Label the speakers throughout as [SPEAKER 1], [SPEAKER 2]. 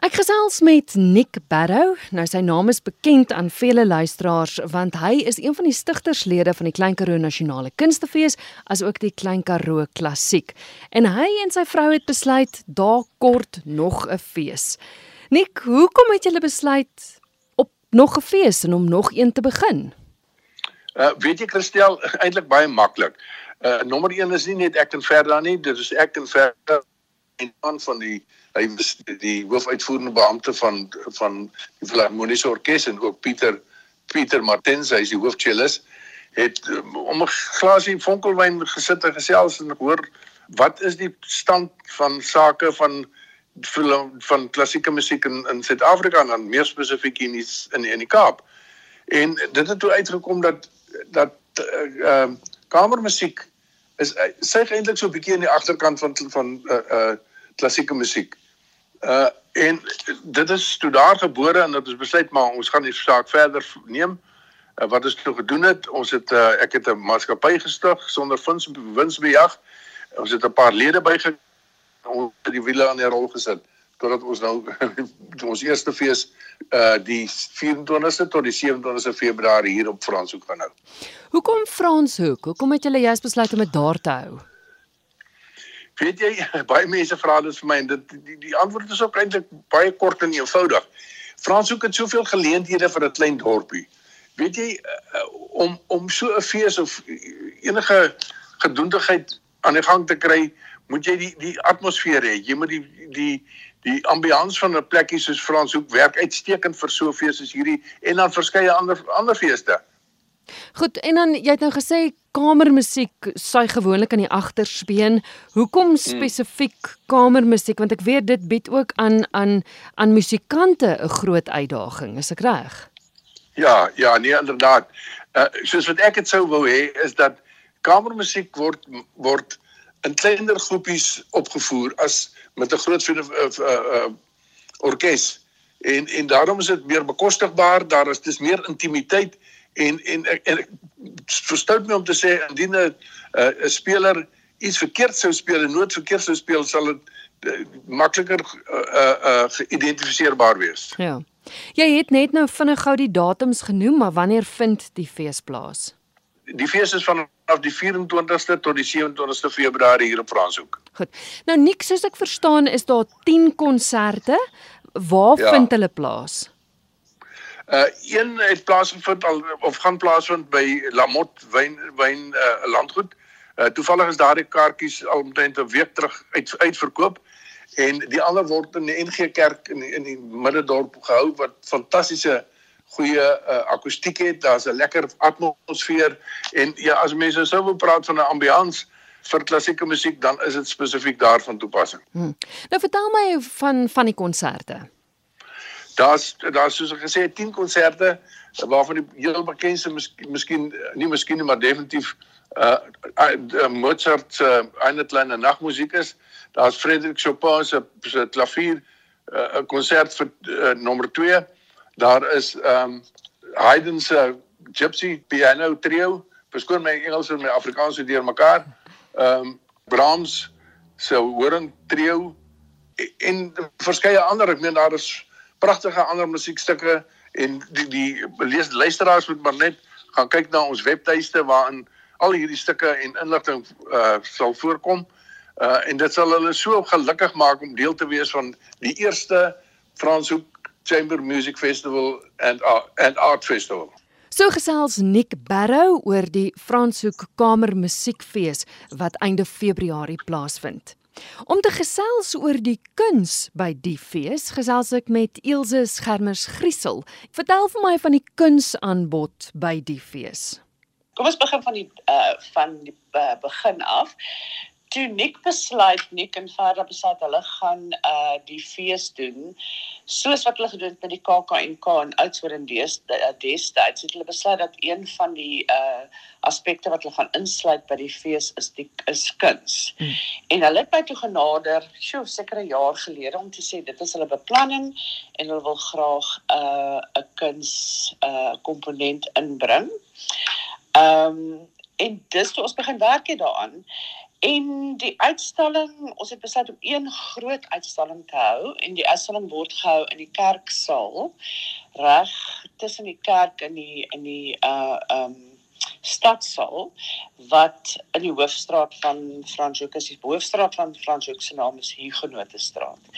[SPEAKER 1] Ek gesels met Nick Barrow. Nou sy naam is bekend aan vele luisteraars want hy is een van die stigterslede van die Klein Karoo Nasionale Kunstefees asook die Klein Karoo Klassiek. En hy en sy vrou het besluit daar kort nog 'n fees. Nick, hoekom het julle besluit op nog 'n fees en om nog een te begin?
[SPEAKER 2] Uh weet jy Christel, eintlik baie maklik. Uh nommer 1 is nie net ek en Verda nie, dit is ek en Verda en aan van die hy was die hoofuitvoerende beampte van van die Filharmoniese Orkees en ook Pieter Pieter Martens hy is die hoofcellist het um, om 'n glasie vonkelwyn gesit en gesels en hoor wat is die stand van sake van van klassieke musiek in in Suid-Afrika en dan meer spesifiek in die, in die, in Kaap. En dit het toe uitgekom dat dat ehm uh, uh, kamermusiek is sy eintlik so 'n bietjie aan die agterkant van van uh uh klassieke musiek. Uh en dit is toe daar gebore en dit is besluit maar ons gaan die saak verder neem. Uh, wat ons toe gedoen het, ons het uh, ek het 'n maatskappy gestig sonder wins winsbejag. Ons het 'n paar lede byge ons het die wiele aan die rol gesit totdat ons nou ons eerste fees uh die 24ste tot die 27ste Februarie hier op Franshoek gaan hou.
[SPEAKER 1] Hoekom Franshoek? Hoekom het julle juist besluit om dit daar te hou?
[SPEAKER 2] Weet jy, baie mense vra dit vir my en dit die, die antwoord is ook eintlik baie kort en eenvoudig. Franshoek het soveel geleenthede vir 'n klein dorpie. Weet jy uh, om om so 'n fees of enige gedoendigheid aan die gang te kry, moet jy die die atmosfeer hê. Jy moet die die die ambiance van 'n plekkie soos Franshoek werk uitstekend vir so 'n fees as hierdie en dan verskeie ander ander feeste.
[SPEAKER 1] Goed, en dan jy het nou gesê kamermusiek sui gewoonlik aan die agterspeen. Hoekom hmm. spesifiek kamermusiek? Want ek weet dit bied ook aan aan aan musikante 'n groot uitdaging, is ek reg?
[SPEAKER 2] Ja, ja, nee inderdaad. Uh soos wat ek dit sou wou hê is dat kamermusiek word word in kleiner groepies opgevoer as met 'n groot uh, uh, uh orkes. En en daarom is dit meer bekostigbaar, daar is dis meer intimiteit en en en, en verstout my om te sê indien 'n 'n speler iets verkeerd sou speel en nooit verkeerd sou speel sal dit uh, makliker uh uh geïdentifiseerbaar wees.
[SPEAKER 1] Ja. Jy het net nou vinnig gou die datums genoem, maar wanneer vind die fees plaas?
[SPEAKER 2] Die fees is vanaf die 24ste tot die 27ste Februarie hier op Franshoek.
[SPEAKER 1] Goed. Nou niks soos ek verstaan is daar 10 konserte. Waar ja. vind hulle plaas?
[SPEAKER 2] Uh een het plaasgevind al of gaan plaasvind by Lamot Wyn Wyn uh landgoed. Uh toevallig is daardie kaartjies al omtrent 'n week terug uit uitverkoop en die ander word in die NG Kerk in die, in die middedorp gehou wat fantastiese goeie uh, akoestiek het. Daar's 'n lekker atmosfeer en ja, as mense sou wil praat van 'n ambiance vir klassieke musiek, dan is dit spesifiek daarvan toepassing. Hmm.
[SPEAKER 1] Nou vertel my van van die konserte.
[SPEAKER 2] Daar's daar's soos gesê 10 konserte waarvan die heel bekendste miskien miskien nie miskien nie maar definitief uh, uh Mozart se uh, eine kleine nagmusiek is. Daar's Frédéric Chopin se se klavier uh, konsert vir uh, nommer 2. Daar is um Haydn se Gypsy piano trio. Verskoon my Engels en my Afrikaans so deurmekaar. Um Brahms se horing trio en verskeie ander. Ek meen daar is pragtige ander musiekstukke en die die lees luisteraars moet maar net gaan kyk na ons webtuiste waarin al hierdie stukke en inligting uh sal voorkom. Uh en dit sal hulle so gelukkig maak om deel te wees van die eerste Franshoek Chamber Music Festival and uh, and Art Festival.
[SPEAKER 1] So gesels Nick Barrow oor die Franshoek Kamer Musiekfees wat einde Februarie plaasvind. Om te gesels oor die kuns by die fees, gesels ek met Elsje Schermers Griesel. Vertel vir my van die kunsaanbod by die fees.
[SPEAKER 3] Kom ons begin van die uh van die uh, begin af toe Nick besluit Nick en Farah besluit hulle gaan uh die fees doen soos wat hulle gedoen het met die KAKNK en Oudtshoorn en uh, destyds het hulle besluit dat een van die uh aspekte wat hulle gaan insluit by die fees is die is kuns. Hmm. En hulle het my toe genader, sjoe, seker 'n jaar gelede om te sê dit is hulle beplanning en hulle wil graag uh 'n kuns uh komponent inbring. Ehm um, en dis toe ons begin werk het daaraan En die uitstalling, ons het besluit om een groot uitstalling te hou en die uitstalling word gehou in die kerksaal reg tussen die kerk en die in die uh um stadsaal wat in die hoofstraat van Franshoek is. Die hoofstraat van Franshoek se naam is Huguenote straat.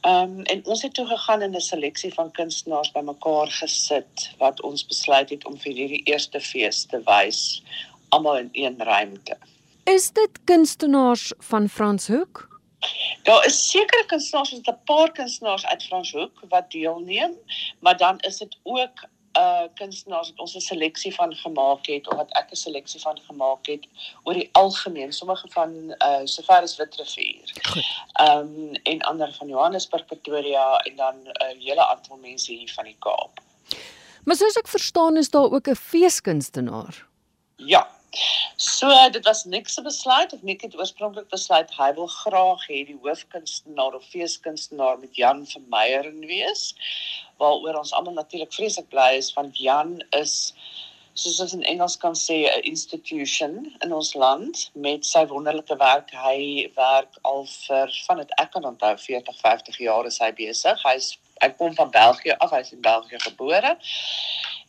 [SPEAKER 3] Um, en ons het toe gegaan en 'n seleksie van kunstenaars bymekaar gesit wat ons besluit het om vir hierdie eerste fees te wys almal in een ruimte.
[SPEAKER 1] Is dit kunstenaars van Franshoek?
[SPEAKER 3] Daar is sekere kunstenaars, 'n paar kunstenaars uit Franshoek wat deelneem, maar dan is dit ook uh kunstenaars wat ons 'n seleksie van gemaak het of wat ek 'n seleksie van gemaak het oor die algemeen sommige van uh sover as Witrifuur. Ehm um, en ander van Johannesburg, Pretoria en dan 'n uh, hele aantal mense hier van die Kaap.
[SPEAKER 1] Maar soos ek verstaan is daar ook 'n feeskunstenaar.
[SPEAKER 3] Ja. So dit was niks se besluit of Nick het oorspronklik besluit hy wil graag hê die hoofkunstenaar of feeskunstenaar met Jan Vermeyer in wees waaroor ons almal natuurlik vreeslik bly is want Jan is soos ons in Engels kan sê 'n institution in ons land met sy wonderlike werk hy werk al vir van dit ek kan onthou 40 50 jaar is hy besig hy's hy kom van België af hy's in België gebore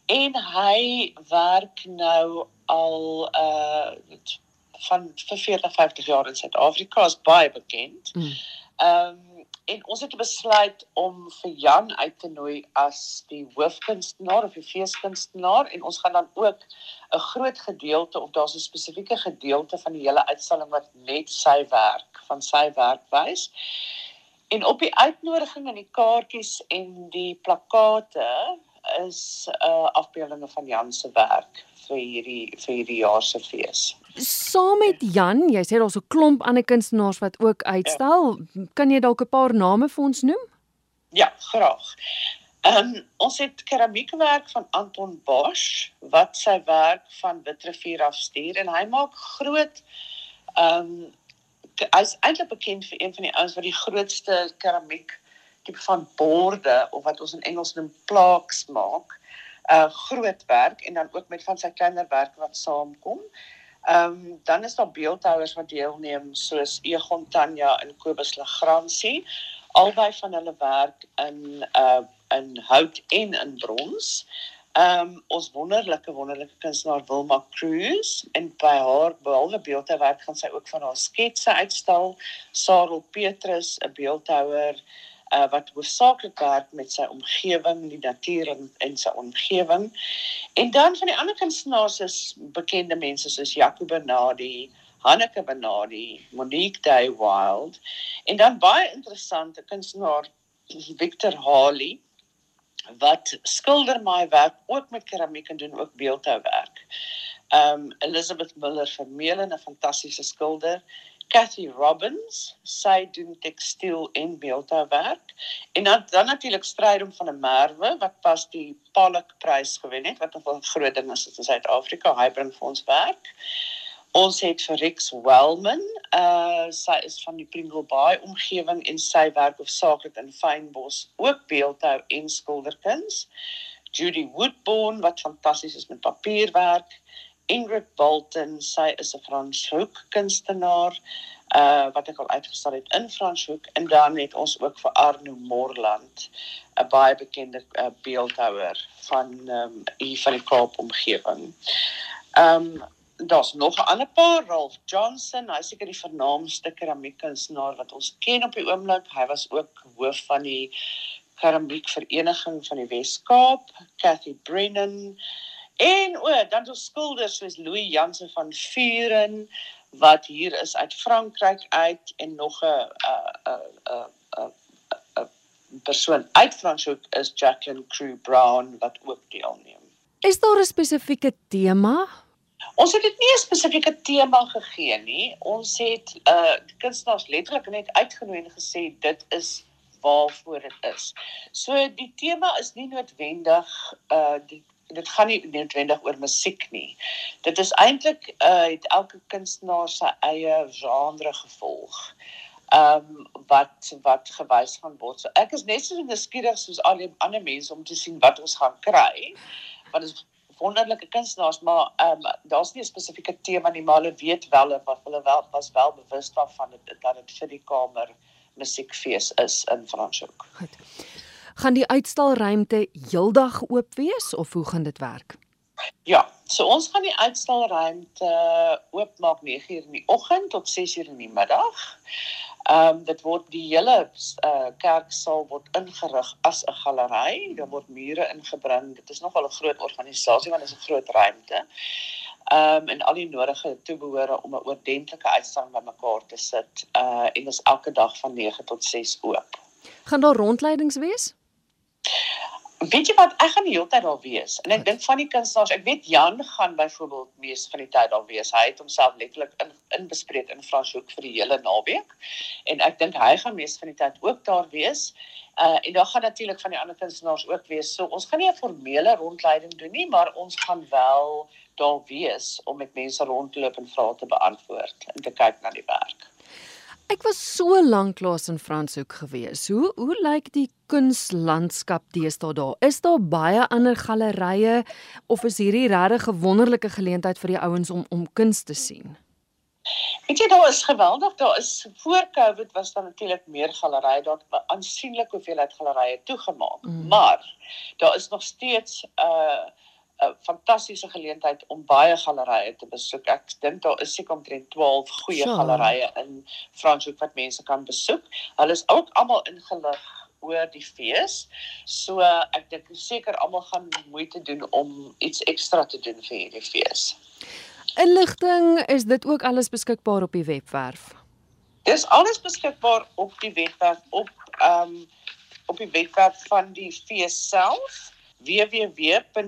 [SPEAKER 3] en hy werk nou al uh van vir 40 50 jaar in Suid-Afrika is baie bekend. Mm. Ehm um, en ons het besluit om vir Jan uit te nooi as die hoofkunstenaar of die feeskunstenaar en ons gaan dan ook 'n groot gedeelte of daar's 'n spesifieke gedeelte van die hele uitstalling wat net sy werk van sy werk wys. En op die uitnodiging en die kaartjies en die plakate is uh afbeeldinge van Jan se werk vir hierdie vir hierdie jaar se fees.
[SPEAKER 1] Saam met Jan, jy sê daar's 'n klomp ander kunstenaars wat ook uitstel. Ja. Kan jy dalk 'n paar name vir ons noem?
[SPEAKER 3] Ja, graag. Ehm um, ons het keramiekwerk van Anton Bosch wat sy werk van Witrifuur af stuur en hy maak groot ehm um, hy's eintlik bekend vir een van die ouens wat die grootste keramiek tipe van borde of wat ons in Engels noem plaques maak. Uh groot werk en dan ook met van sy kleiner werk wat saamkom. Ehm um, dan is daar beeldhouers wat deelneem soos Egon Tanya en Kobus Legrandsie. Albei van hulle werk in uh in hout en in brons. Ehm um, ons wonderlike wonderlike kunstenaar Wilma Cruz en by haar behalwe beeldhouwerk gaan sy ook van haar sketse uitstal. Sarel Petrus, 'n beeldhouer uh, wat hoofsaaklik werk met sy omgewing, die natuur en, en sy omgewing. En dan van die ander kunstenaars is bekende mense soos Jaco Bernardi, Hanneke Bernardi, Monique Day Wild en dan baie interessante kunstenaar Victor Harley wat skilder my werk ook met keramiek en doen ook beeldhouwerk. Um Elizabeth Miller Vermeulen 'n fantastiese skilder Cathy Robbins, sy doen tekstiel en beeldhouwerk. En dan dan natuurlik Strydom van 'n Merwe wat pas die Pollock prys gewen het wat 'n groot ding is in Suid-Afrika. Hy bring vir ons werk. Ons het vir Rex Wellman, uh sy is van die Pringle Bay omgewing en sy werk hoofsaaklik in fynbos, ook beeldhou en skilderkuns. Judy Woodbourne wat fantasties is met papierwerk. Ingrid Bolton, sy is 'n Franshoek kunstenaar uh wat ek al uitgestal het in Franshoek en dan het ons ook vir Arno Morland, 'n baie bekende uh, beeldhouer van ehm um, hier van die Kaap omgewing. Ehm um, daar's nog 'n ander paar, Ralph Johnson, hy seker die vernaamste keramiekkunstenaar wat ons ken op die oomblik. Hy was ook hoof van die keramiekvereniging van die Wes-Kaap, Cathy Brennan. En o, dan so skilders soos Louis Jansen van Vuren wat hier is uit Frankryk uit en nog 'n 'n 'n 'n persoon uit Frankryk is Jacqueline Crew Brown wat ook deelneem.
[SPEAKER 1] Is daar 'n spesifieke tema?
[SPEAKER 3] Ons het dit nie 'n spesifieke tema gegee nie. Ons het uh kunstenaars letterlik net uitgenooi en gesê dit is waarvoor dit is. So die tema is nie noodwendig uh die dit gaan nie noodwendig oor musiek nie. Dit is eintlik uh het elke kunstenaar sy eie genre gevolg. Um wat wat gewys gaan word. So ek is net so nuuskierig soos al die ander mense om te sien wat ons gaan kry. Want is wonderlike kunstenaars, maar ehm um, daar's nie 'n spesifieke tema nie, maar hulle weet wel wat hulle wel was wel bewus daarvan dat dit vir die kamer musiekfees is in Franshoek.
[SPEAKER 1] Goed. Gaan die uitstalruimte heeldag oop wees of hoe gaan dit werk?
[SPEAKER 3] Ja, so ons gaan die uitstalruimte oopmaak 9:00 in die oggend tot 6:00 in die middag. Ehm um, dit word die hele uh, kerksaal word ingerig as 'n galery. Daar word mure ingebring. Dit is nogal 'n groot organisasie want dit is 'n groot ruimte. Ehm um, en al die nodige toebehore om 'n oordentlike uitstalling bymekaar te sit. Uh en dit is elke dag van 9 tot 6 oop.
[SPEAKER 1] Gaan daar rondleidings wees?
[SPEAKER 3] Weet jy wat, ek gaan die hele tyd daar wees. En ek dink van die kunstenaars, ek weet Jan gaan byvoorbeeld mees van die tyd daar wees. Hy het homself letterlik in inbespreek in Franshoek vir die hele naweek. En ek dink hy gaan mees van die tyd ook daar wees. Uh en daar gaan natuurlik van die ander kunstenaars ook wees. So ons gaan nie 'n formele rondleiding doen nie, maar ons gaan wel daar wees om met mense rond te loop en vrae te beantwoord en te kyk na die werk.
[SPEAKER 1] Ek was so lank laas in Franshoek gewees. Hoe hoe lyk die kunslandskap deesdae daar? Is daar baie ander gallerye of is hierdie regtig 'n wonderlike geleentheid vir die ouens om om kuns te sien?
[SPEAKER 3] Weet jy daar is geweldig, daar is voor Covid was daar natuurlik meer gallerye, daar het aansienlik hoeveelheid gallerye toegemaak. Mm. Maar daar is nog steeds 'n uh, 'n fantastiese geleentheid om baie gallerye te besoek. Ek dink daar is seker omtrent 12 goeie sure. gallerye in Franshoek wat mense kan besoek. Hulle is ook almal ingelig oor die fees. So ek dink seker almal gaan moeite doen om iets ekstra te doen vir hierdie fees.
[SPEAKER 1] Inligting, is dit ook alles beskikbaar op die webwerf?
[SPEAKER 3] Dis alles beskikbaar op die webwerf op ehm um, op die webwerf van die fees self www.fcmf.co.za